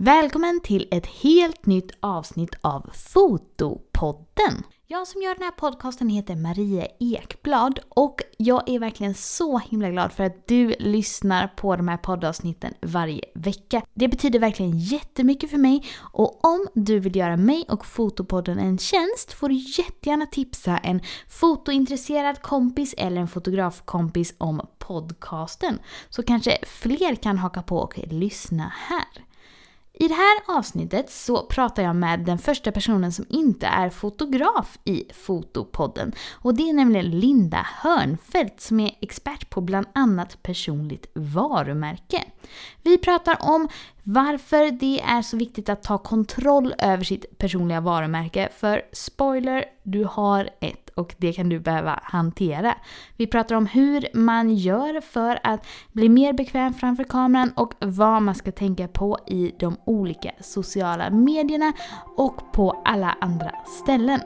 Välkommen till ett helt nytt avsnitt av Fotopodden! Jag som gör den här podcasten heter Maria Ekblad och jag är verkligen så himla glad för att du lyssnar på de här poddavsnitten varje vecka. Det betyder verkligen jättemycket för mig och om du vill göra mig och Fotopodden en tjänst får du jättegärna tipsa en fotointresserad kompis eller en fotografkompis om podcasten. Så kanske fler kan haka på och lyssna här. I det här avsnittet så pratar jag med den första personen som inte är fotograf i Fotopodden. Och det är nämligen Linda Hörnfeldt som är expert på bland annat personligt varumärke. Vi pratar om varför det är så viktigt att ta kontroll över sitt personliga varumärke. För spoiler, du har ett och det kan du behöva hantera. Vi pratar om hur man gör för att bli mer bekväm framför kameran och vad man ska tänka på i de olika sociala medierna och på alla andra ställen.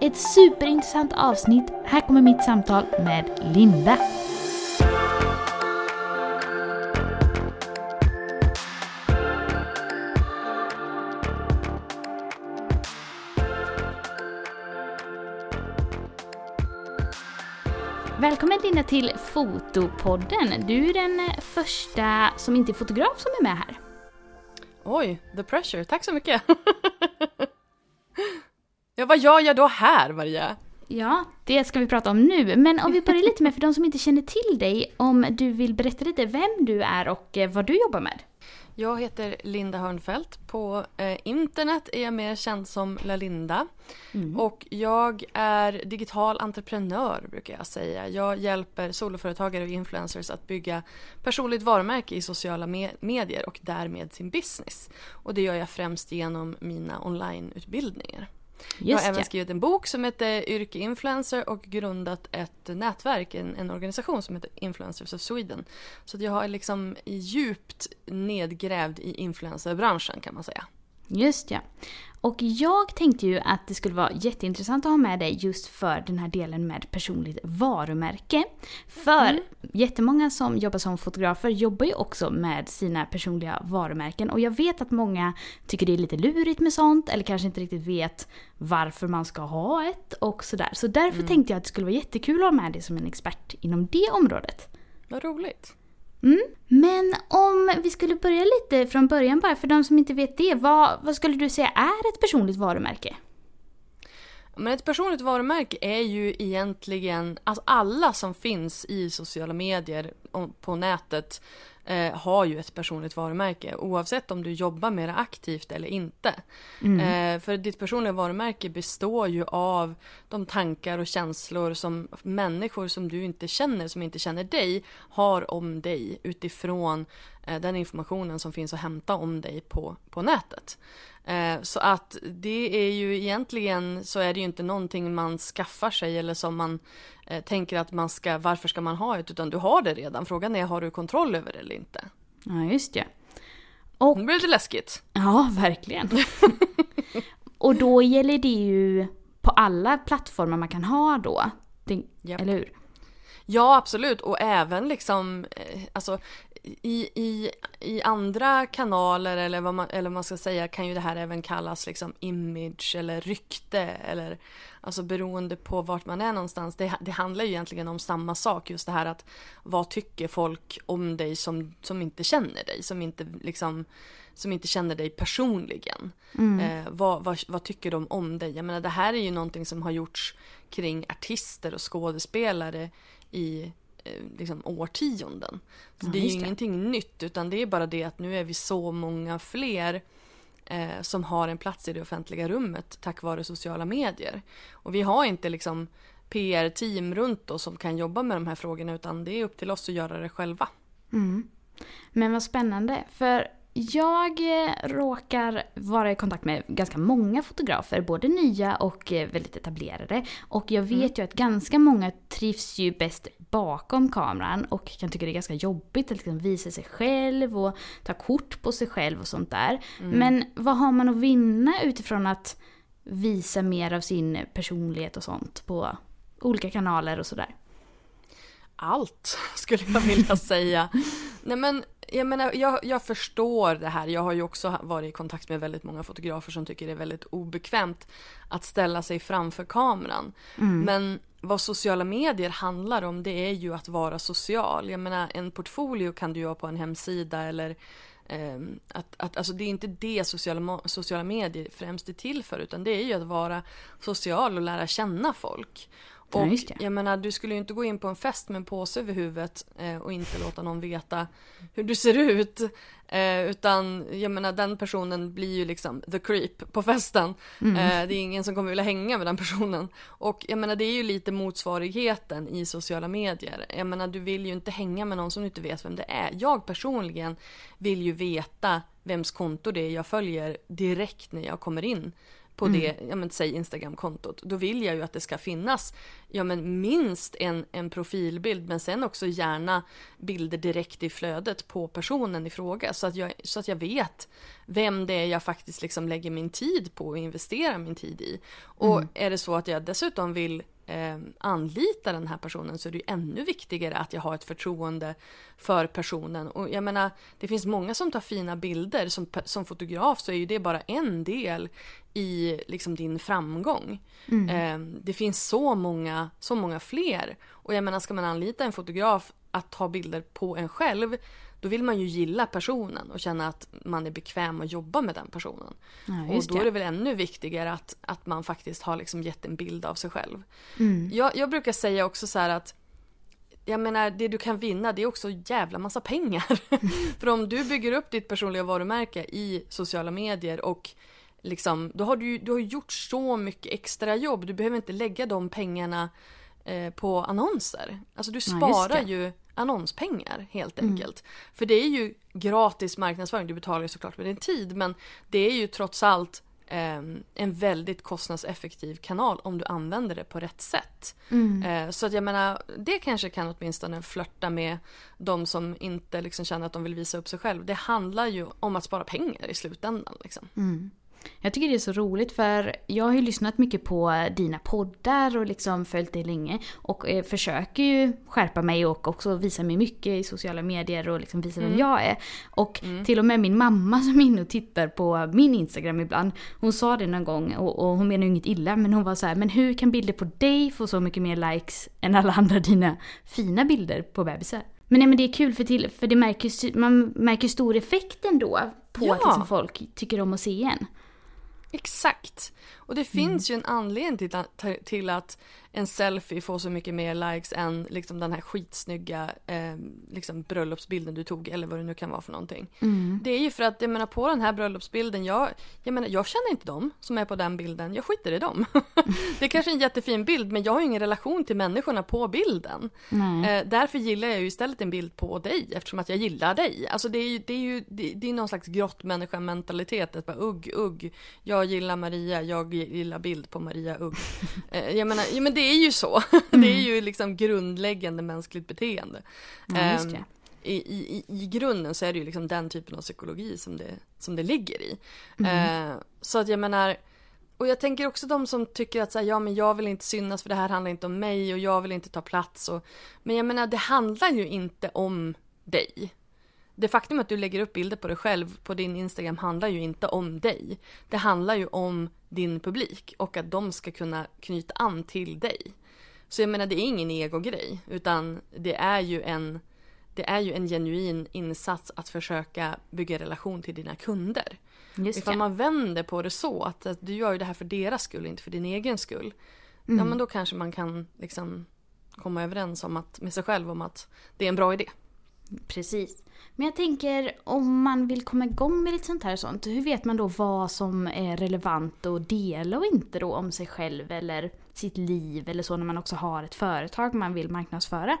Ett superintressant avsnitt. Här kommer mitt samtal med Linda. Välkommen Linda till Fotopodden. Du är den första som inte är fotograf som är med här. Oj, the pressure. Tack så mycket. ja, vad gör jag då här, Maria? Ja, det ska vi prata om nu. Men om vi börjar lite med, för de som inte känner till dig, om du vill berätta lite vem du är och eh, vad du jobbar med. Jag heter Linda Hörnfeldt. På eh, internet är jag mer känd som Lalinda. Mm. Och jag är digital entreprenör brukar jag säga. Jag hjälper soloföretagare och influencers att bygga personligt varumärke i sociala me medier och därmed sin business. Och det gör jag främst genom mina onlineutbildningar. Just jag har även skrivit en bok som heter Yrke Influencer och grundat ett nätverk, en, en organisation som heter Influencers of Sweden. Så jag har liksom djupt nedgrävd i influencerbranschen kan man säga. Just ja. Och jag tänkte ju att det skulle vara jätteintressant att ha med dig just för den här delen med personligt varumärke. För mm. jättemånga som jobbar som fotografer jobbar ju också med sina personliga varumärken. Och jag vet att många tycker det är lite lurigt med sånt eller kanske inte riktigt vet varför man ska ha ett och sådär. Så därför mm. tänkte jag att det skulle vara jättekul att ha med dig som en expert inom det området. Vad roligt. Mm. Men om vi skulle börja lite från början bara, för de som inte vet det. Vad, vad skulle du säga är ett personligt varumärke? Men ett personligt varumärke är ju egentligen, alltså alla som finns i sociala medier på nätet eh, har ju ett personligt varumärke oavsett om du jobbar mer aktivt eller inte. Mm. Eh, för ditt personliga varumärke består ju av de tankar och känslor som människor som du inte känner, som inte känner dig, har om dig utifrån eh, den informationen som finns att hämta om dig på, på nätet. Eh, så att det är ju egentligen så är det ju inte någonting man skaffar sig eller som man eh, tänker att man ska, varför ska man ha det? Utan du har det redan. Frågan är, har du kontroll över det eller inte? Ja, just det. Och... Det blir lite läskigt. Ja, verkligen. och då gäller det ju på alla plattformar man kan ha då. Det. Eller hur? Ja, absolut. Och även liksom, eh, alltså i, i, i andra kanaler eller vad man, eller vad man ska säga kan ju det här även kallas liksom image eller rykte eller alltså beroende på vart man är någonstans. Det, det handlar ju egentligen om samma sak, just det här att vad tycker folk om dig som, som inte känner dig, som inte liksom som inte känner dig personligen. Mm. Eh, vad, vad, vad, tycker de om dig? Jag menar det här är ju någonting som har gjorts kring artister och skådespelare i liksom, årtionden. Så ja, det är ju ingenting nytt utan det är bara det att nu är vi så många fler eh, som har en plats i det offentliga rummet tack vare sociala medier. Och vi har inte liksom PR-team runt oss som kan jobba med de här frågorna utan det är upp till oss att göra det själva. Mm. Men vad spännande, för jag eh, råkar vara i kontakt med ganska många fotografer, både nya och eh, väldigt etablerade. Och jag vet mm. ju att ganska många trivs ju bäst bakom kameran och kan tycka det är ganska jobbigt att liksom visa sig själv och ta kort på sig själv och sånt där. Mm. Men vad har man att vinna utifrån att visa mer av sin personlighet och sånt på olika kanaler och sådär? Allt skulle jag vilja säga. Nej men jag menar, jag, jag förstår det här. Jag har ju också varit i kontakt med väldigt många fotografer som tycker det är väldigt obekvämt att ställa sig framför kameran. Mm. Men vad sociala medier handlar om det är ju att vara social. Jag menar en portfolio kan du ju ha på en hemsida eller eh, att, att, alltså det är inte det sociala, sociala medier främst är till för utan det är ju att vara social och lära känna folk. Och Ja, jag menar, du skulle ju inte gå in på en fest med en påse över huvudet eh, och inte låta någon veta hur du ser ut. Eh, utan jag menar, den personen blir ju liksom the creep på festen. Mm. Eh, det är ingen som kommer vilja hänga med den personen. Och jag menar, det är ju lite motsvarigheten i sociala medier. Jag menar, du vill ju inte hänga med någon som du inte vet vem det är. Jag personligen vill ju veta vems konto det är jag följer direkt när jag kommer in på Mm. det, ja men säg Instagram-kontot, då vill jag ju att det ska finnas ja men minst en, en profilbild men sen också gärna bilder direkt i flödet på personen i fråga så att jag, så att jag vet vem det är jag faktiskt liksom lägger min tid på och investerar min tid i. Och Mm. är det så att jag dessutom vill eh, anlita den här personen så är det ju ännu viktigare att jag har ett förtroende för personen. Och jag menar, det finns många som tar fina bilder. Som, som fotograf så är ju det bara en del i liksom din framgång. Mm. Eh, det finns så många, så många fler. Och jag menar, ska man anlita en fotograf att ta bilder på en själv då vill man ju gilla personen och känna att man är bekväm att jobba med den personen. Ja, Och då är det. väl ännu viktigare att, att man faktiskt har liksom gett en bild av sig själv. Mm. Jag, jag brukar säga också så här att jag menar, det du kan vinna det är också jävla massa pengar. För om du bygger upp ditt personliga varumärke i sociala medier och liksom, då har du, du har gjort så mycket extra jobb. Du behöver inte lägga de pengarna eh, på annonser. Alltså du Ja, sparar det. ju annonspengar helt Mm. enkelt. För det är ju gratis marknadsföring, du betalar ju såklart med din tid men det är ju trots allt eh, en väldigt kostnadseffektiv kanal om du använder det på rätt sätt. Mm. Eh, så att jag menar, det kanske kan åtminstone flörta med de som inte liksom känner att de vill visa upp sig själv. Det handlar ju om att spara pengar i slutändan. Liksom. Mm. Jag tycker det är så roligt för jag har ju lyssnat mycket på dina poddar och liksom följt dig länge. Och eh, försöker ju skärpa mig och också visa mig mycket i sociala medier och liksom visa vem Mm. jag är. Och Mm. till och med min mamma som är inne och tittar på min Instagram ibland. Hon sa det någon gång och, och hon menar ju inget illa men hon var så här, men hur kan bilder på dig få så mycket mer likes än alla andra dina fina bilder på bebisar? Men nej men det är kul för, till, för det märker, man märker stor effekt ändå på att Ja. liksom folk tycker om att se en. Exakt. Och det finns ju en anledning till att, till att en selfie får så mycket mer likes än liksom den här skitsnygga eh, liksom bröllopsbilden du tog eller vad det nu kan vara för någonting. Mm. Det är ju för att jag menar på den här bröllopsbilden, jag, jag menar jag känner inte dem som är på den bilden, jag skiter i dem. det är kanske är en jättefin bild men jag har ju ingen relation till människorna på bilden. Eh, därför gillar jag ju istället en bild på dig eftersom att jag gillar dig. Alltså det är ju, det är ju det, det är någon slags grottmänniska-mentalitet. Att bara ugg, ugg, jag gillar Maria, jag gillar bild på Maria, ugg. Eh, jag menar, ja, men det är ju så. det är ju liksom grundläggande mänskligt beteende. Ja, just det. I, i, I grunden så är det ju liksom den typen av psykologi som det, som det ligger i. Mm. Eh, så att jag menar, och jag tänker också de som tycker att så här, ja men jag vill inte synas för det här handlar inte om mig och jag vill inte ta plats. Och, men jag menar det handlar ju inte om dig. Det faktum att du lägger upp bilder på dig själv på din Instagram handlar ju inte om dig. Det handlar ju om din publik och att de ska kunna knyta an till dig. Så jag menar det är ingen egogrej utan det är ju en det är ju en genuin insats att försöka bygga relation till dina kunder. Just Ifall det. man vänder på det så att, att du gör ju det här för deras skull, inte för din egen skull. Ja Mm. men då kanske man kan liksom komma överens om att, med sig själv om att det är en bra idé. Precis. Men jag tänker om man vill komma igång med lite sånt här och sånt. Hur vet man då vad som är relevant att dela och inte då om sig själv eller sitt liv eller så när man också har ett företag man vill marknadsföra?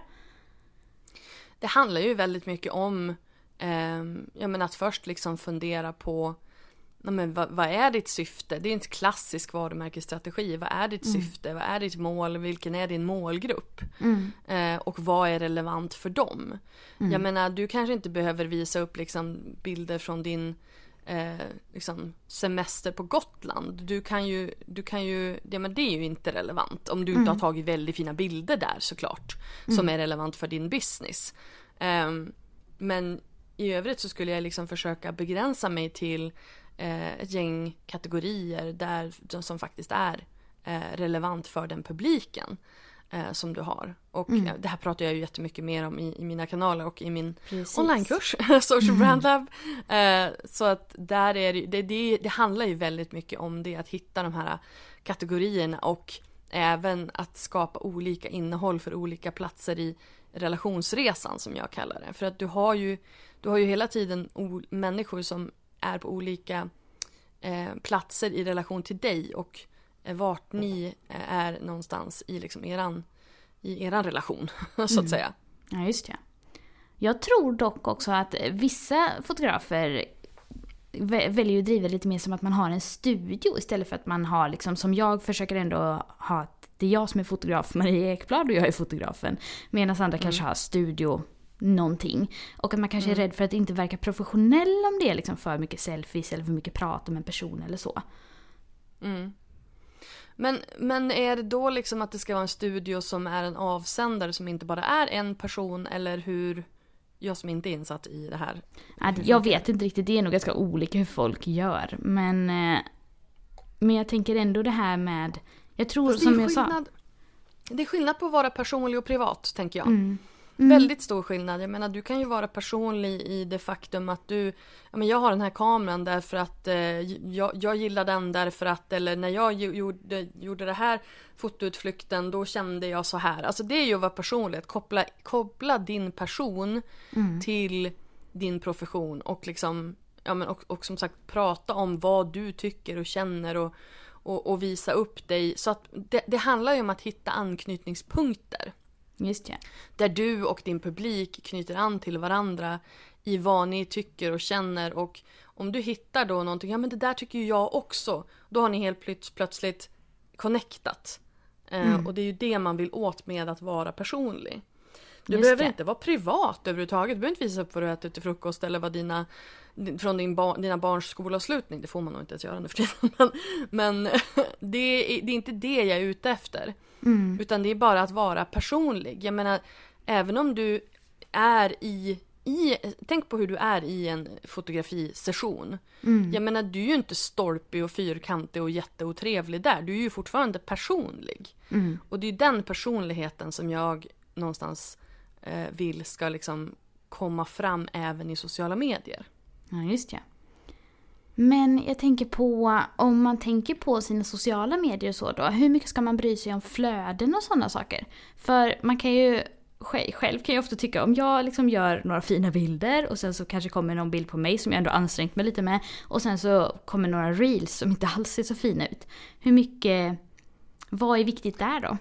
Det handlar ju väldigt mycket om eh, ja, men att först liksom fundera på men vad, vad är ditt syfte? Det är en klassisk varumärkesstrategi. Vad är ditt syfte? Vad är ditt mål? Vilken är din målgrupp? Mm. Eh, och vad är relevant för dem? Jag menar, du kanske inte behöver visa upp liksom, bilder från din eh, liksom, semester på Gotland. Du kan ju, du kan ju ja, men det är ju inte relevant. Om du inte har tagit väldigt fina bilder där såklart. Som är relevant för din business. Ehm, men i övrigt så skulle jag liksom försöka begränsa mig till eh, ett gäng kategorier där, som faktiskt är eh, relevant för den publiken eh, som du har. Och mm. det här pratar jag ju jättemycket mer om i, i mina kanaler och i min Precis. onlinekurs, Social mm. Brand Lab. Eh, så att där är det, det, det handlar ju väldigt mycket om det, att hitta de här kategorierna och även att skapa olika innehåll för olika platser i relationsresan som jag kallar det. För att du har ju, du har ju hela tiden människor som är på olika eh, platser i relation till dig och eh, vart ni eh, är någonstans i liksom eran, i eran relation så att mm. säga. Ja just det. Jag tror dock också att vissa fotografer väljer att driva lite mer som att man har en studio istället för att man har liksom, som jag försöker ändå ha att det är jag som är fotograf, Maria Ekblad och jag är fotografen. Medan andra mm. kanske har studio någonting. Och att man kanske mm. är rädd för att inte verka professionell om det är liksom för mycket selfies eller för mycket prat om en person eller så. Mm. Men, men är det då liksom att det ska vara en studio som är en avsändare som inte bara är en person eller hur? Jag som inte är insatt i det här. Jag vet inte riktigt, det är nog ganska olika hur folk gör. Men, eh, men jag tänker ändå det här med, jag tror som jag sa. Det är skillnad på att vara personlig och privat tänker jag. Mm. Mm. Väldigt stor skillnad. Jag menar du kan ju vara personlig i det faktum att du ja, men Jag har den här kameran därför att eh, jag, jag gillar den därför att eller när jag gjorde, gjorde det här fotoutflykten då kände jag så här. Alltså det är ju att vara personligt. Koppla, koppla din person mm. till din profession och liksom ja, men och, och som sagt prata om vad du tycker och känner och, och, och visa upp dig. Så att det, det handlar ju om att hitta anknytningspunkter. Just ja. Där du och din publik knyter an till varandra i vad ni tycker och känner och om du hittar då någonting, ja men det där tycker ju jag också. Då har ni helt plötsligt connectat. Eh, mm. och det är ju det man vill åt med att vara personlig. Du Just behöver det. inte vara privat överhuvudtaget. Du behöver inte visa upp vad du äter till frukost eller vad dina från din ba dina barns skolavslutning. Det får man nog inte ens göra nu för tiden. Men, men det, är, det är inte det jag är ute efter. Mm. Utan det är bara att vara personlig. Jag menar, även om du är i i, tänk på hur du är i en fotografisession. Mm. Jag menar, du är ju inte stolpig och fyrkantig och jätteotrevlig där. Du är ju fortfarande personlig. Mm. Och det är den personligheten som jag någonstans eh, vill ska liksom komma fram även i sociala medier. Ja, just ja. Men jag tänker på, om man tänker på sina sociala medier och så då, hur mycket ska man bry sig om flöden och sådana saker? För man kan ju, själv kan jag ofta tycka, om jag liksom gör några fina bilder och sen så kanske kommer någon bild på mig som jag ändå ansträngt mig lite med och sen så kommer några reels som inte alls ser så fina ut. Hur mycket, vad är viktigt där då?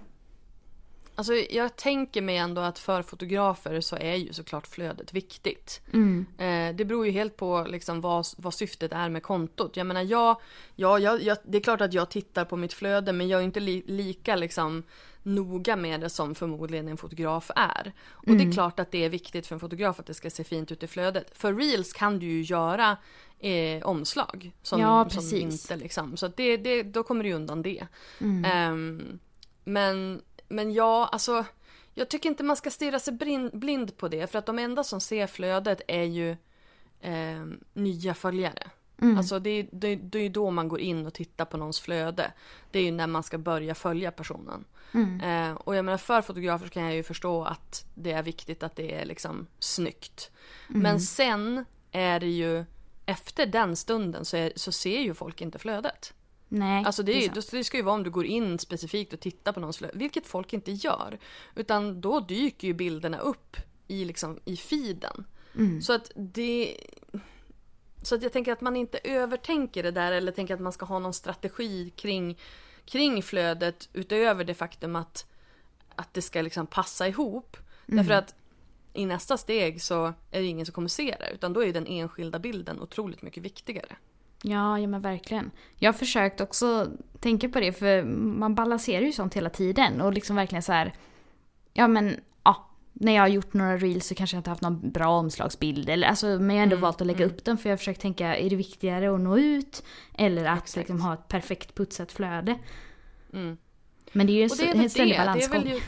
Alltså jag tänker mig ändå att för fotografer så är ju såklart flödet viktigt. Mm. Eh, det beror ju helt på liksom vad, vad syftet är med kontot. Jag menar jag, ja, jag, jag, det är klart att jag tittar på mitt flöde men jag är inte li, lika liksom noga med det som förmodligen en fotograf är. Och mm. det är mm. klart att det är viktigt för en fotograf att det ska se fint ut i flödet. För reels kan du ju göra eh, omslag. Som, ja, precis. Som inte liksom. Så det, det, då kommer du undan det. Mm. Um, men men ja, alltså jag tycker inte man ska stirra sig blind på det för att de enda som ser flödet är ju eh, nya följare. Mm. Alltså det, det, det är då man går in och tittar på någons flöde. Det är ju när man ska börja följa personen. Mm. Eh, och jag menar för fotografer kan jag ju förstå att det är viktigt att det är liksom snyggt. Mm. Men sen är det ju efter den stunden så, är, så ser ju folk inte flödet. Nej, alltså det, är, det, det ska ju vara om du går in specifikt och tittar på någons flöde, vilket folk inte gör. Utan då dyker ju bilderna upp i, liksom, i feeden. Mm. Så att det... Så att jag tänker att man inte övertänker det där eller tänker att man ska ha någon strategi kring, kring flödet utöver det faktum att, att det ska liksom passa ihop. Mm. Därför att i nästa steg så är det ingen som kommer se det utan då är den enskilda bilden otroligt mycket viktigare. Ja, ja men verkligen. Jag har försökt också tänka på det för man balanserar ju sånt hela tiden och liksom verkligen så här, Ja men ja, när jag har gjort några reels så kanske jag inte haft någon bra omslagsbild. Eller, alltså, men jag har ändå mm, valt att lägga mm. upp den för jag har försökt tänka, är det viktigare att nå ut? Eller att liksom, ha ett perfekt putsat flöde? Mm. Men det är ju en, en ständig balansgång.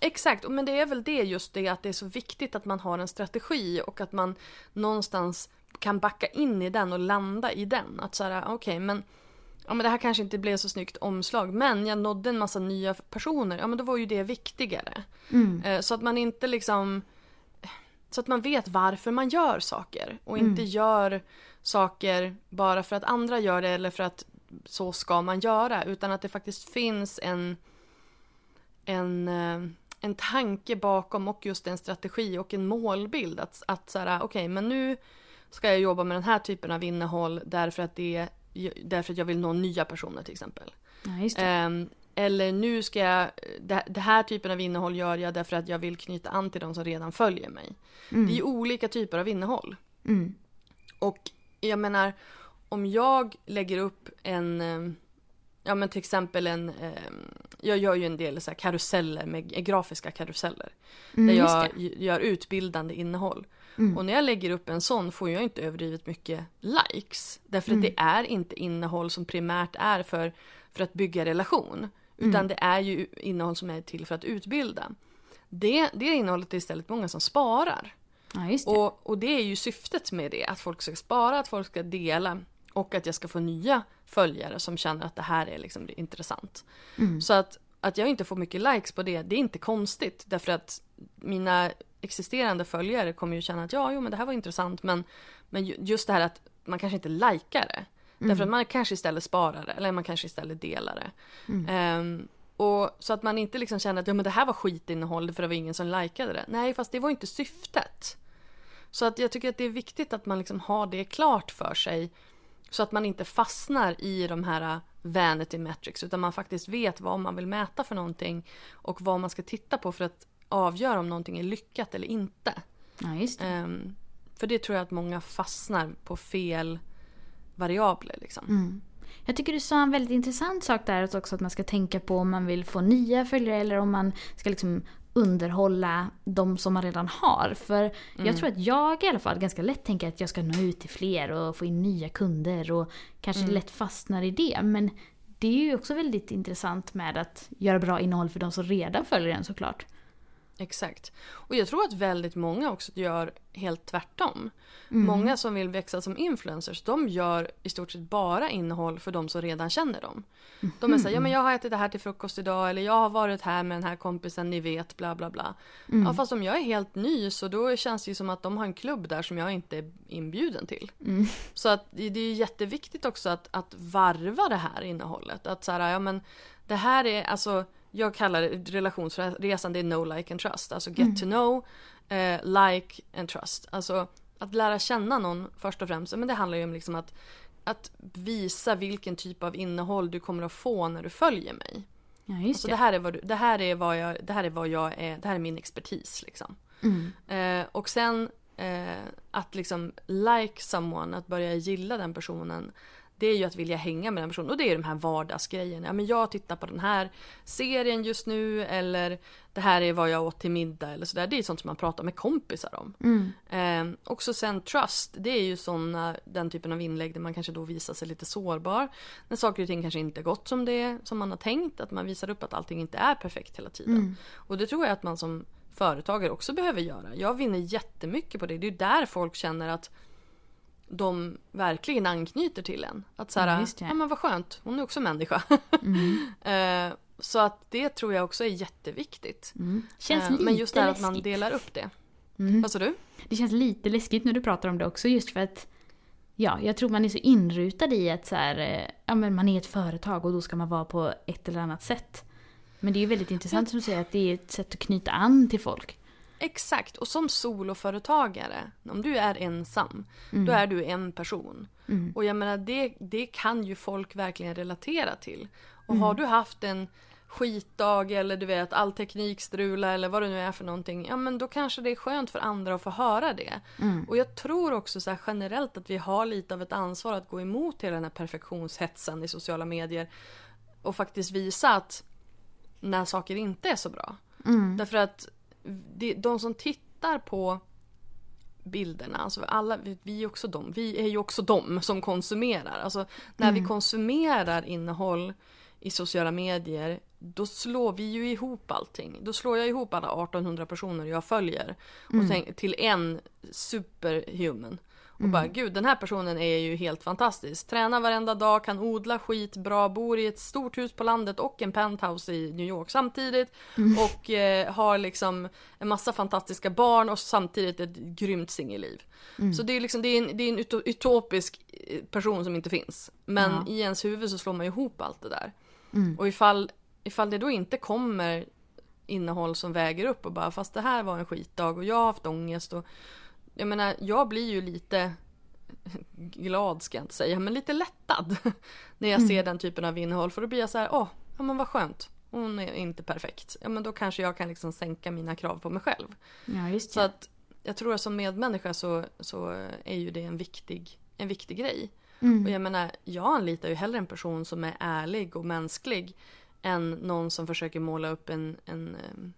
Exakt, men det är väl det just det att det är så viktigt att man har en strategi och att man någonstans kan backa in i den och landa i den. Att såhär, okej okay, men ja men det här kanske inte blev så snyggt omslag men jag nådde en massa nya personer, ja men då var ju det viktigare. Mm. Eh, så att man inte liksom så att man vet varför man gör saker och inte mm. gör saker bara för att andra gör det eller för att så ska man göra utan att det faktiskt finns en en, eh, en tanke bakom och just en strategi och en målbild att, att så okej okay, men nu ska jag jobba med den här typen av innehåll därför att det därför att jag vill nå nya personer till exempel. Ja, um, eller nu ska jag, det, det, här typen av innehåll gör jag därför att jag vill knyta an till de som redan följer mig. Mm. Det är ju olika typer av innehåll. Mm. Och jag menar, om jag lägger upp en, ehm, ja men till exempel en, ehm, jag gör ju en del så karuseller med grafiska karuseller. Mm, där jag gör utbildande innehåll. Mm. Och när jag lägger upp en sån får jag inte överdrivet mycket likes. Därför mm. att det är inte innehåll som primärt är för, för att bygga relation. Utan mm. det är ju innehåll som är till för att utbilda. Det, det innehållet är istället många som sparar. Ja, det. Och, och det är ju syftet med det, att folk ska spara, att folk ska dela och att jag ska få nya följare som känner att det här är liksom intressant. Mm. Så att, att jag inte får mycket likes på det, det är inte konstigt därför att mina existerande följare kommer ju känna att ja, jo men det här var intressant men, men just det här att man kanske inte likar det. Mm. Därför att man kanske istället sparar det eller man kanske istället delar det. Mm. Um, och så att man inte liksom känner att ja, men det här var skitinnehåll för det var ingen som likade det. Nej, fast det var inte syftet. Så att jag tycker att det är viktigt att man liksom har det klart för sig. Så att man inte fastnar i de här vanity metrics utan man faktiskt vet vad man vill mäta för någonting och vad man ska titta på för att avgöra om någonting är lyckat eller inte. Ja, just det. Um, för det tror jag att många fastnar på fel variabler. Liksom. Mm. Jag tycker du sa en väldigt intressant sak där också att man ska tänka på om man vill få nya följare eller om man ska liksom underhålla de som man redan har. För mm. jag tror att jag i alla fall ganska lätt tänker att jag ska nå ut till fler och få in nya kunder och kanske mm. lätt fastnar i det. Men det är ju också väldigt intressant med att göra bra innehåll för de som redan följer en såklart. Exakt. Och jag tror att väldigt många också gör helt tvärtom. Mm. Många som vill växa som influencers, de gör i stort sett bara innehåll för de som redan känner dem. De är såhär, ja men jag har ätit det här till frukost idag eller jag har varit här med den här kompisen, ni vet, bla bla bla. Mm. Ja fast om jag är helt ny så då känns det ju som att de har en klubb där som jag inte är inbjuden till. Mm. Så att det är jätteviktigt också att, att varva det här innehållet. Att såhär, ja men det här är alltså jag kallar relationsresan, det är know, like and trust. Alltså get mm. to know, eh, like and trust. Alltså att lära känna någon först och främst. Men det handlar ju om liksom att, att visa vilken typ av innehåll du kommer att få när du följer mig. Ja, just alltså, det. det. här är vad du, det här är vad jag, det här är vad jag är, det här är min expertis liksom. Mm. Eh, och sen eh, att liksom like someone, att börja gilla den personen det är ju att vilja hänga med den personen och det är de här vardagsgrejerna. Ja, men jag tittar på den här serien just nu eller det här är vad jag åt till middag eller sådär. Det är sånt som man pratar med kompisar om. Mm. Eh, också sen trust, det är ju såna, den typen av inlägg där man kanske då visar sig lite sårbar. När saker och ting kanske inte gått som det som man har tänkt. Att man visar upp att allting inte är perfekt hela tiden. Mm. Och det tror jag att man som företagare också behöver göra. Jag vinner jättemycket på det. Det är ju där folk känner att de verkligen anknyter till en. Att såhär, ja, ja. ja men vad skönt, hon är också människa. Mm. eh, så att det tror jag också är jätteviktigt. Mm. Känns eh, lite men just det här att man delar upp det. Mm. Vad sa du? Det känns lite läskigt när du pratar om det också just för att Ja, jag tror man är så inrutad i att så här, eh, ja, men man är ett företag och då ska man vara på ett eller annat sätt. Men det är ju väldigt intressant som du säger att det är ett sätt att knyta an till folk. Exakt, och som soloföretagare, om du är ensam, mm. då är du en person. Mm. Och jag menar, det, det kan ju folk verkligen relatera till. Och mm. har du haft en skitdag eller du vet all teknik strula eller vad det nu är för någonting. Ja men då kanske det är skönt för andra att få höra det. Mm. Och jag tror också så generellt att vi har lite av ett ansvar att gå emot hela den här perfektionshetsen i sociala medier. Och faktiskt visa att när saker inte är så bra. Mm. Därför att de som tittar på bilderna, alltså alla, vi är också de, vi är ju också de som konsumerar. Alltså när mm. vi konsumerar innehåll i sociala medier, då slår vi ju ihop allting. Då slår jag ihop alla 1800 personer jag följer och Mm. tänk, till en superhuman. Och Mm. bara gud den här personen är ju helt fantastisk. Tränar varenda dag, kan odla skit bra, bor i ett stort hus på landet och en penthouse i New York samtidigt. Mm. Och eh, har liksom en massa fantastiska barn och samtidigt ett grymt singelliv. Mm. Så det är, liksom, det är en, det är en uto- utopisk eh, person som inte finns. Men Ja. i ens huvud så slår man ihop allt det där. Mm. Och ifall, ifall det då inte kommer innehåll som väger upp och bara fast det här var en skitdag och jag har haft ångest och jag menar jag blir ju lite glad ska jag inte säga men lite lättad när jag ser den typen av innehåll för då blir jag så här åh ja men vad skönt hon är inte perfekt ja men då kanske jag kan liksom sänka mina krav på mig själv Ja, just så det. att jag tror att som medmänniska så, så är ju det en viktig, en viktig grej Mm. och jag menar, jag anlitar ju hellre en person som är ärlig och mänsklig än någon som försöker måla upp en, en em,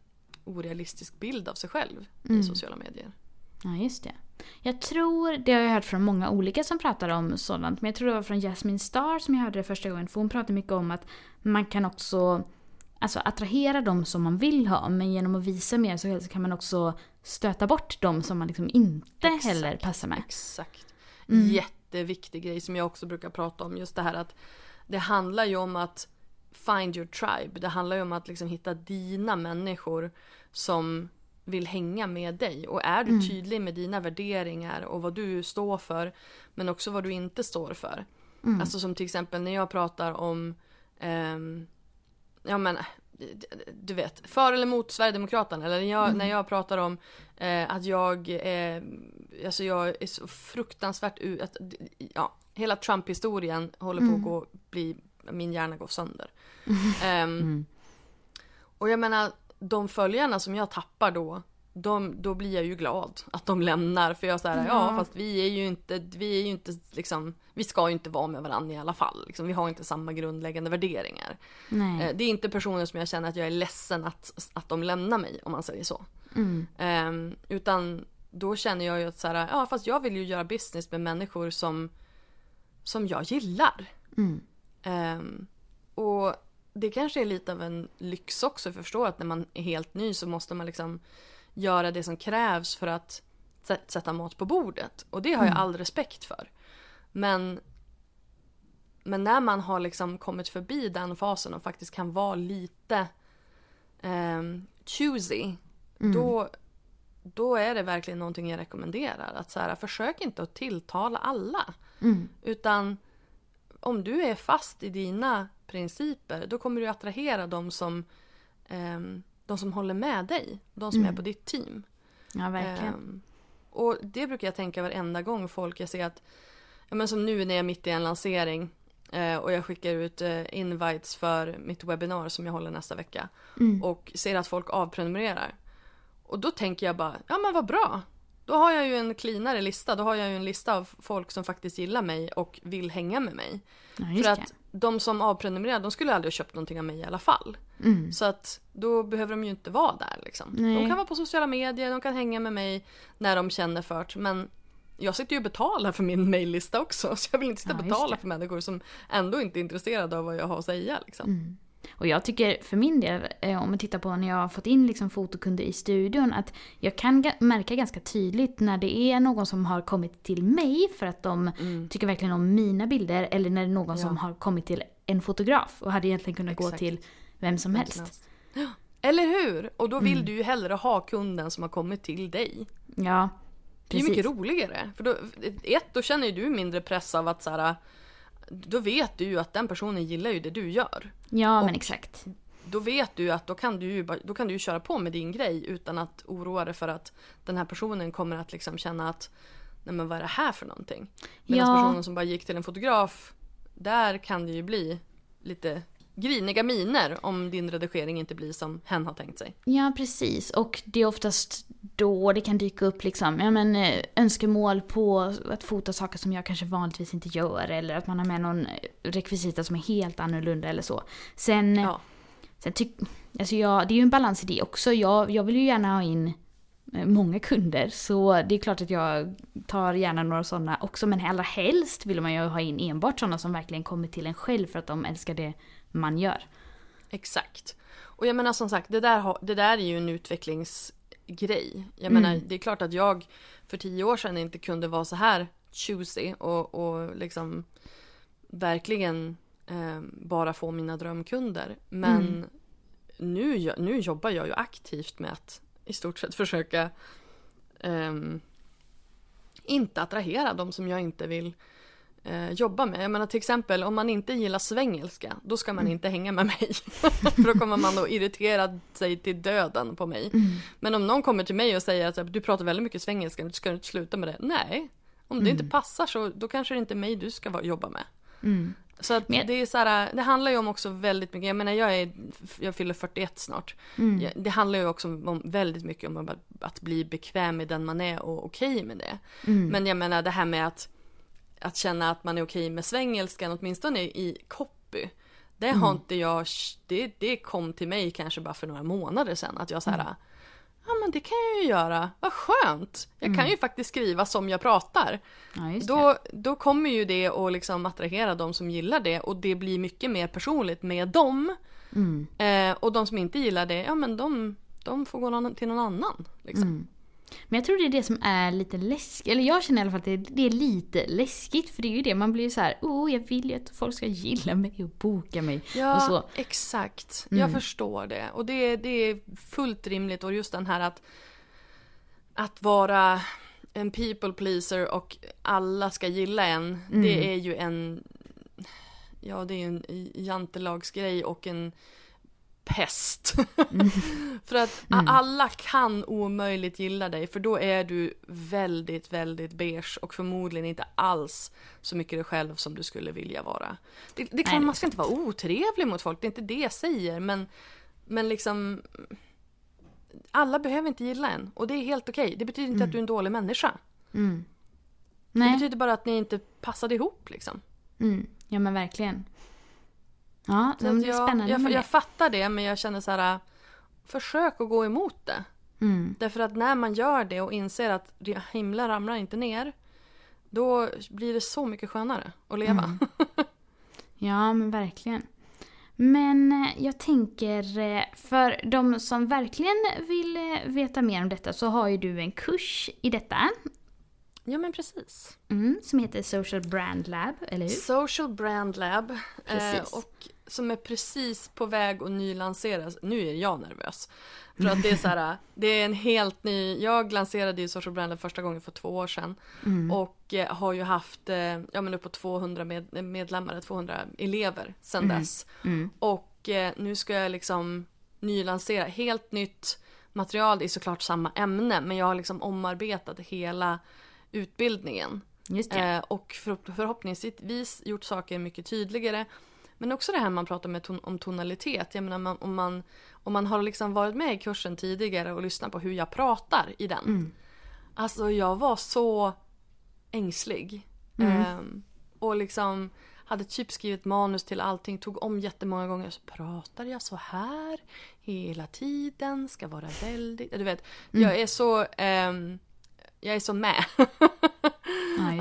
orealistisk bild av sig själv Mm. i sociala medier. Ja, just det. Jag tror, det har jag hört från många olika som pratar om sådant, men jag tror det var från Jasmine Star som jag hörde det första gången, för hon pratar mycket om att man kan också alltså, attrahera dem som man vill ha, men genom att visa mer så kan man också stöta bort dem som man liksom inte Exakt. heller passar med. Exakt. Mm. Jätteviktig grej som jag också brukar prata om. Just det här att det handlar ju om att find your tribe. Det handlar ju om att liksom hitta dina människor som vill hänga med dig. Och är du Mm. tydlig med dina värderingar och vad du står för men också vad du inte står för. Mm. Alltså som till exempel när jag pratar om ehm, Ja men du vet, för eller mot Sverigedemokraterna eller när jag, Mm. när jag pratar om eh, att jag eh, Alltså jag är så fruktansvärt att, Ja, hela Trump-historien håller på Mm. att gå, bli, min hjärna går sönder. Mm. och jag menar, de följarna som jag tappar då, de, då blir jag ju glad att de lämnar. För jag säger ja. Ja. fast vi är ju inte, vi är ju inte liksom, vi ska ju inte vara med varandra i alla fall. Liksom, vi har inte samma grundläggande värderingar. Nej. Eh, det är inte personer som jag känner att jag är ledsen att, att de lämnar mig, om man säger så. Mm. Ehm, utan då känner jag ju att så här, ja fast jag vill ju göra business med människor som, som jag gillar. Mm. Ehm, och det kanske är lite av en lyx också, för jag förstår att när man är helt ny så måste man liksom göra det som krävs för att sä- sätta mat på bordet. Och det har jag Mm. all respekt för. Men, men när man har liksom kommit förbi den fasen och faktiskt kan vara lite um, choosy, Mm. då, då är det verkligen någonting jag rekommenderar. Att så här, försök inte att tilltala alla. Mm. Utan om du är fast i dina principer då kommer du attrahera de som, ehm, de som håller med dig. De som Mm. är på ditt team. Ja, verkligen. Ehm, och det brukar jag tänka varenda gång folk jag ser att, ja men som nu när jag är mitt i en lansering eh, och jag skickar ut eh, invites för mitt webbinar som jag håller nästa vecka Mm. och ser att folk avprenumererar. Och då tänker jag bara, ja men vad bra. Då har jag ju en cleanare lista, då har jag ju en lista av folk som faktiskt gillar mig och vill hänga med mig. ja, För att de som avprenumererar, de skulle aldrig ha köpt någonting av mig i alla fall. Mm. Så att då behöver de ju inte vara där liksom. Nej. De kan vara på sociala medier, de kan hänga med mig när de känner för. Men jag sitter ju och betalar för min mejllista också. Så jag vill inte sitta och Ja, betala för människor som ändå inte är intresserade av vad jag har att säga. Liksom. Mm. Och jag tycker för min del, eh, om man tittar på när jag har fått in liksom fotokunder i studion, att jag kan märka ganska tydligt när det är någon som har kommit till mig för att de Mm. tycker verkligen om mina bilder, eller när det är någon Ja. som har kommit till en fotograf och hade egentligen kunnat gå Exakt. till vem som helst. Eller hur? Och då vill Mm. du ju hellre ha kunden som har kommit till dig. Ja, Det är ju precis. mycket roligare. För då, ett, då känner ju du mindre press av att så här, Då vet du ju att den personen gillar ju det du gör. Ja, men Och- exakt. Då vet du att då kan du ju då kan du ju köra på med din grej utan att oroa dig för att den här personen kommer att liksom känna att Nej men vad är det här för någonting? Medan Ja. personen som bara gick till en fotograf Där kan det ju bli lite griniga miner om din redigering inte blir som hen har tänkt sig. Ja, precis. Och det är oftast då det kan dyka upp liksom, ja, men, eh, önskemål på att fota saker som jag kanske vanligtvis inte gör. Eller att man har med någon rekvisita som är helt annorlunda eller så. Sen, Ja. sen tyck, alltså jag, det är ju en balans i det också. Jag, jag vill ju gärna ha in eh, många kunder. Så det är klart att jag tar gärna några sådana också. Men allra helst vill man ju ha in enbart sådana som verkligen kommer till en själv för att de älskar det man gör. Exakt. Och jag menar som sagt, det där, det där är ju en utvecklingsgrej. Jag Mm. menar, det är klart att jag för tio år sedan inte kunde vara så här choosy och, och liksom verkligen eh, bara få mina drömkunder. Men Mm. nu, nu jobbar jag ju aktivt med att i stort sett försöka ehm, inte attrahera de som jag inte vill eh, jobba med. Jag menar till exempel om man inte gillar svengelska, då ska man Mm. inte hänga med mig. För då kommer man att irritera sig till döden på mig. Mm. Men om någon kommer till mig och säger att du pratar väldigt mycket svengelska, ska du inte sluta med det? Nej. Om det inte passar så då kanske det inte är mig du ska jobba med. Mm. Så att det är så här, det handlar ju om också väldigt mycket, jag menar jag är, jag fyller 41 snart. Mm. Det handlar ju också om väldigt mycket om att, bli bekväm med den man är och okej med det. Mm. Men jag menar det här med att, att känna att man är okej med svengelskan, åtminstone i copy. Det Mm. har inte jag, det, det kom till mig kanske bara för några månader sedan. Att jag så här, Mm. ja men det kan jag ju göra, vad skönt. Jag kan ju faktiskt skriva som jag pratar. Ja. Då, då kommer ju det att liksom attrahera de som gillar det och det blir mycket mer personligt med dem. Mm. Eh, och de som inte gillar det, ja men de, de får gå någon, till någon annan. Liksom. Men jag tror det är det som är lite läskigt. Eller jag känner i alla fall att det, är lite läskigt. För det är ju det, man blir ju så här, oh jag vill ju att folk ska gilla mig och boka mig. Ja, och så. exakt. Mm. Jag förstår det. Och det, det är fullt rimligt. Och just den här att, att vara en people pleaser och alla ska gilla en. Mm. Det är ju en, ja det är ju en jantelagsgrej och en pest. Mm. för att a- alla kan omöjligt gilla dig för då är du väldigt, väldigt beige och förmodligen inte alls så mycket dig själv som du skulle vilja vara. Det, det är klart det man ska inte vara otrevlig mot folk, det är inte det jag säger men, men liksom alla behöver inte gilla en och det är helt okej. Det betyder inte att du är en dålig människa. Mm. Det Nej. betyder bara att ni inte passade ihop liksom. Mm. Ja men verkligen. Ja, Så men att det är jag, spännande jag, jag det. fattar det men jag känner så här. Försök att gå emot det. Mm. Därför att när man gör det och inser att himlen ramlar inte ner. Då blir det så mycket skönare att leva. Mm. Ja men verkligen. Men eh, jag tänker, eh, för de som verkligen vill eh, veta mer om detta så har ju du en kurs i detta. Ja men precis. Mm, som heter Social Brand Lab, eller hur? Social Brand Lab. Eh, Precis. och som är precis på väg att nylanseras. Nu är jag nervös. För att det är så här, det är en helt ny, jag lanserade ju Social Brand Lab första gången för två år sedan. Mm. Och eh, har ju haft, eh, ja men uppåt 200 med, medlemmar, 200 elever sedan Mm. dess. Mm. Och eh, nu ska jag liksom nylansera helt nytt material. Det är såklart samma ämne men jag har liksom omarbetat hela utbildningen. Just det. Och för, förhoppningsvis gjort saker mycket tydligare. Men också det här man pratar med ton, om tonalitet. Jag menar man, om, man, om man har liksom varit med i kursen tidigare och lyssnat på hur jag pratar i den. Mm. Alltså jag var så ängslig. Mm. Ehm, och liksom hade typ skrivit manus till allting, tog om jättemånga gånger. Så pratar jag så här hela tiden, ska vara väldigt... Du vet, Mm. jag är så... ehm, jag är så med. Ja,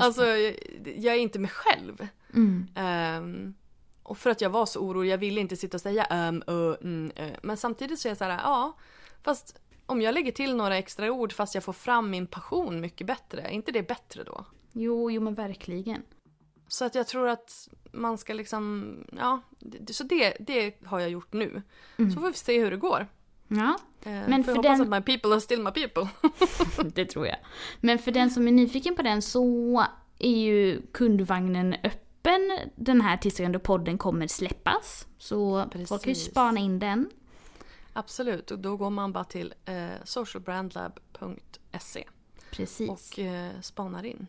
alltså, jag, jag är inte mig själv. Mm. Ehm, och för att jag var så orolig, jag ville inte sitta och säga um, uh, mm, uh. Men samtidigt så är jag så här, ja, fast om jag lägger till några extra ord fast jag får fram min passion mycket bättre, är inte det bättre då? Jo, jo men verkligen. Så att jag tror att man ska liksom, ja, så det, det har jag gjort nu. Mm. Så får vi se hur det går. Ja, Eh, Men för för hoppas den- att my people are still my people. det tror jag. Men för den som är nyfiken på den så är ju kundvagnen öppen den här tisdagen då podden kommer släppas. Så folk kan ju Precis. spana in den. Absolut, och då går man bara till eh, socialbrandlab.se Precis. och eh, spanar in.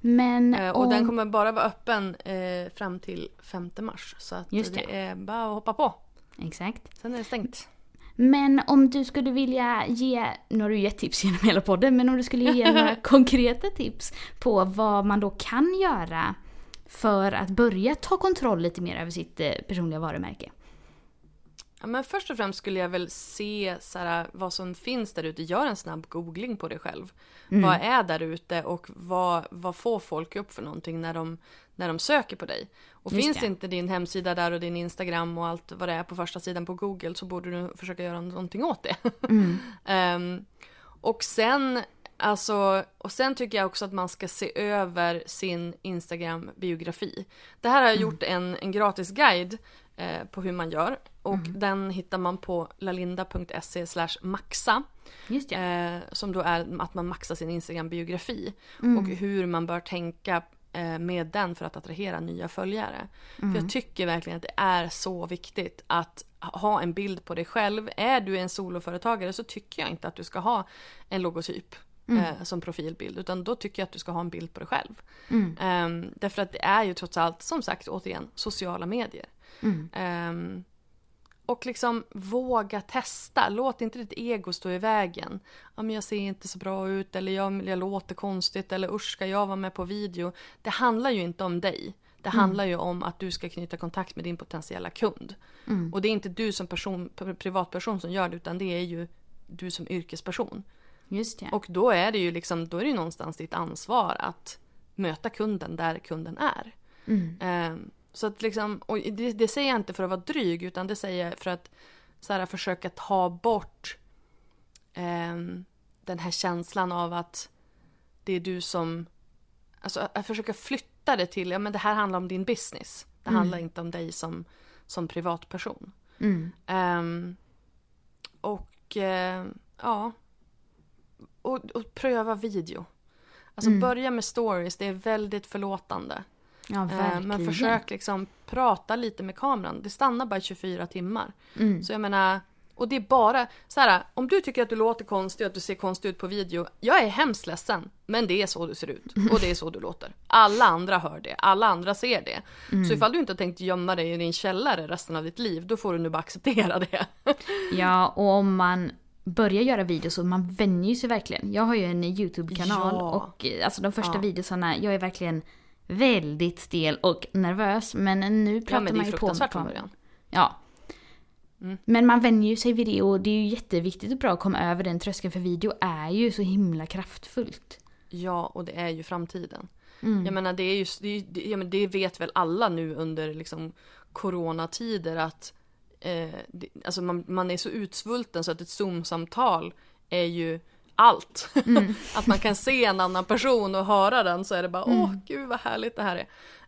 Men Eh, och om... den kommer bara vara öppen eh, fram till 5 mars. Så att det. det. är bara att hoppa på. Exakt. Sen är det stängt. Men om du skulle vilja ge, nu har du gett tips genom hela podden, men om du skulle ge några konkreta tips på vad man då kan göra för att börja ta kontroll lite mer över sitt eh, personliga varumärke. Ja, men först och främst skulle jag väl se så här, vad som finns där ute. Gör en snabb googling på dig själv. Mm. Vad är där ute och vad, vad får folk upp för någonting när de, när de söker på dig? Och Just finns det. inte din hemsida där och din Instagram och allt vad det är på första sidan på Google så borde du försöka göra någonting åt det. Mm. Ehm, och sen Alltså, och sen tycker jag också att man ska se över sin Instagram-biografi. Det här har jag gjort en, en gratis guide eh, på hur man gör. Och den hittar man på lalinda.se maxa. Just. Eh, som då är att man maxar sin Instagram-biografi. Mm. Och hur man bör tänka eh, med den för att attrahera nya följare. För jag tycker verkligen att det är så viktigt att ha en bild på dig själv. Är du en soloföretagare så tycker jag inte att du ska ha en logotyp. Eh, som profilbild utan då tycker jag att du ska ha en bild på dig själv. Mm. Ehm, därför att det är ju trots allt som sagt återigen sociala medier. Mm. Ehm, och liksom våga testa. Låt inte ditt ego stå i vägen. Ja, men jag ser inte så bra ut eller jag, jag låter konstigt eller usch ska jag vara med på video. Det handlar ju inte om dig. Det handlar ju om att du ska knyta kontakt med din potentiella kund. Mm. Och det är inte du som person, pri- privatperson som gör det utan det är ju du som yrkesperson. Just det. Och då är det ju liksom, då är det ju någonstans ditt ansvar att möta kunden där kunden är. Mm. Ehm, så att liksom, och det, det säger jag inte för att vara dryg utan det säger jag för att så här, försöka ta bort ehm, den här känslan av att det är du som, alltså att, försöka flytta det till, ja men det här handlar om din business. Det Mm. handlar inte om dig som, som privatperson. Mm. Ehm, och eh, ja. Och, och pröva video. Alltså Mm. börja med stories, det är väldigt förlåtande. Ja, Eh, verkligen. men försök liksom prata lite med kameran. Det stannar bara i 24 timmar. Mm. Så jag menar, och det är bara så här, om du tycker att du låter konstig och att du ser konstig ut på video. Jag är hemskt ledsen, men det är så du ser ut och det är så du låter. Alla andra hör det, alla andra ser det. Mm. Så ifall du inte har tänkt gömma dig i din källare resten av ditt liv, då får du nu bara acceptera det. Ja, och om man börjar göra videos så man vänjer sig verkligen. Jag har ju en YouTube-kanal Ja. och eh, alltså de första Ja. videosarna, jag är verkligen väldigt stel och nervös. Men nu pratar Ja men man ju på med kameran. Ja. Mm. Men man vänjer sig vid det och det är ju jätteviktigt och bra att komma över den tröskeln för video är ju så himla kraftfullt. Ja, och det är ju framtiden. Mm. Jag menar det är ju, det, det, det vet väl alla nu under liksom coronatider att eh, det, alltså man, man är så utsvulten så att ett zoom-samtal är ju allt. Mm. att man kan se en annan person och höra den så är det bara Mm. åh gud vad härligt det här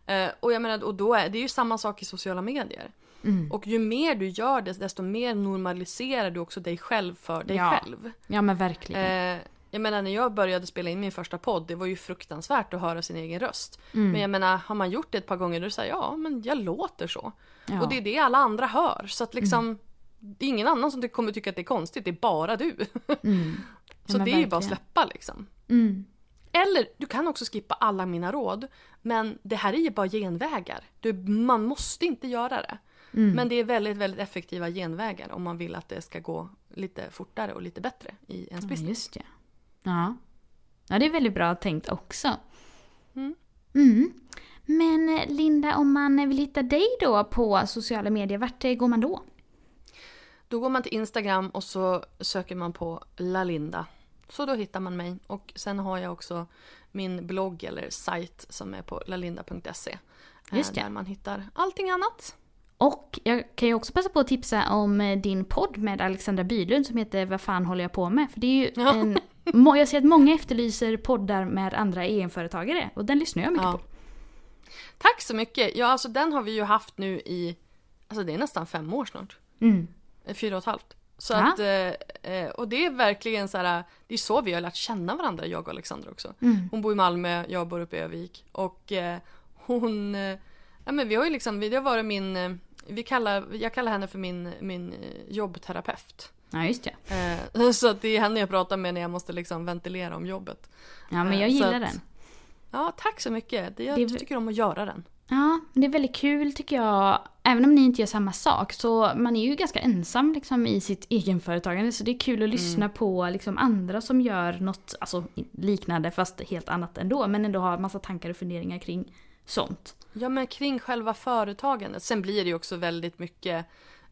är. Eh, och jag menar, och då är det är ju samma sak i sociala medier. Mm. Och ju mer du gör det desto mer normaliserar du också dig själv för dig Ja. själv. Ja men verkligen. Eh, jag menar när jag började spela in min första podd, det var ju fruktansvärt att höra sin egen röst. Mm. Men jag menar, har man gjort det ett par gånger då säger ja men jag låter så. ja. Och det är det alla andra hör. Så att liksom, det är ingen annan som kommer tycka att det är konstigt, det är bara du. Mm. Ja, så det är ju bara att släppa liksom. Mm. Eller du kan också skippa alla mina råd. Men det här är ju bara genvägar. Du, man måste inte göra det. Mm. Men det är väldigt, väldigt effektiva genvägar om man vill att det ska gå lite fortare och lite bättre i ens Ja, business. det. Ja. ja, det är väldigt bra tänkt också. Mm. Mm. Men Linda, om man vill hitta dig då på sociala medier, vart eh, går man då? Då går man till Instagram och så söker man på Lalinda. Så då hittar man mig. Och sen har jag också min blogg eller sajt som är på lalinda.se. eh, Just det. Där man hittar allting annat. Och jag kan ju också passa på att tipsa om eh, din podd med Alexandra Bylund som heter Vad fan håller jag på med? För det är ju Ja. en... Jag ser att många efterlyser poddar med andra egenföretagare och den lyssnar jag mycket Ja. på. Tack så mycket! Ja, alltså den har vi ju haft nu i, alltså det är nästan fem år snart. Mm. Eh, Fyra och ett halvt. Så Ja. att, eh, eh, och det är verkligen så här, det är så vi har lärt känna varandra, jag och Alexandra också. Mm. Hon bor i Malmö, jag bor uppe i Övik. Och eh, hon, eh, ja men vi har ju liksom, det har varit min, vi kallar, jag kallar henne för min, min jobbterapeut. Ja, just det. Eh, så det är henne jag pratar med när jag måste liksom ventilera om jobbet. Ja, men Eh, jag gillar att- den. Ja, tack så mycket. Jag Det tycker om att göra den. Ja, det är väldigt kul tycker jag. Även om ni inte gör samma sak så man är ju ganska ensam liksom, i sitt egenföretagande. Så det är kul att lyssna på liksom, andra som gör något alltså, liknande fast helt annat ändå. Men ändå har massa tankar och funderingar kring sånt. Ja men kring själva företagandet. Sen blir det ju också väldigt mycket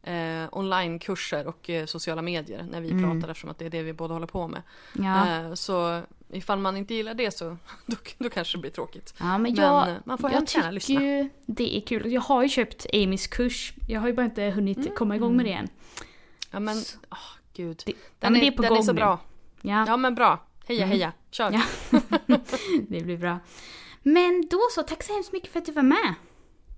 eh, onlinekurser och eh, sociala medier när vi pratar eftersom att det är det vi båda håller på med. Mm. Ja. Eh, så ifall man inte gillar det så då, då kanske det blir tråkigt. Ja, men jag, eh, man får jag tycker lyssna. ju det är kul. Jag har ju köpt Amys kurs. Jag har ju bara inte hunnit Mm. komma igång med det än. Ja men, åh gud. Det- Den, är, det är på den är gång så nu. bra. Ja, Ja men bra. Heja Mm. heja, kör. Ja. det blir bra. Men då så, tack så hemskt mycket för att du var med.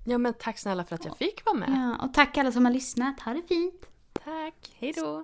Ja men tack snälla för att jag fick vara med. Ja, och tack alla som har lyssnat. Ha det fint. Tack, hejdå.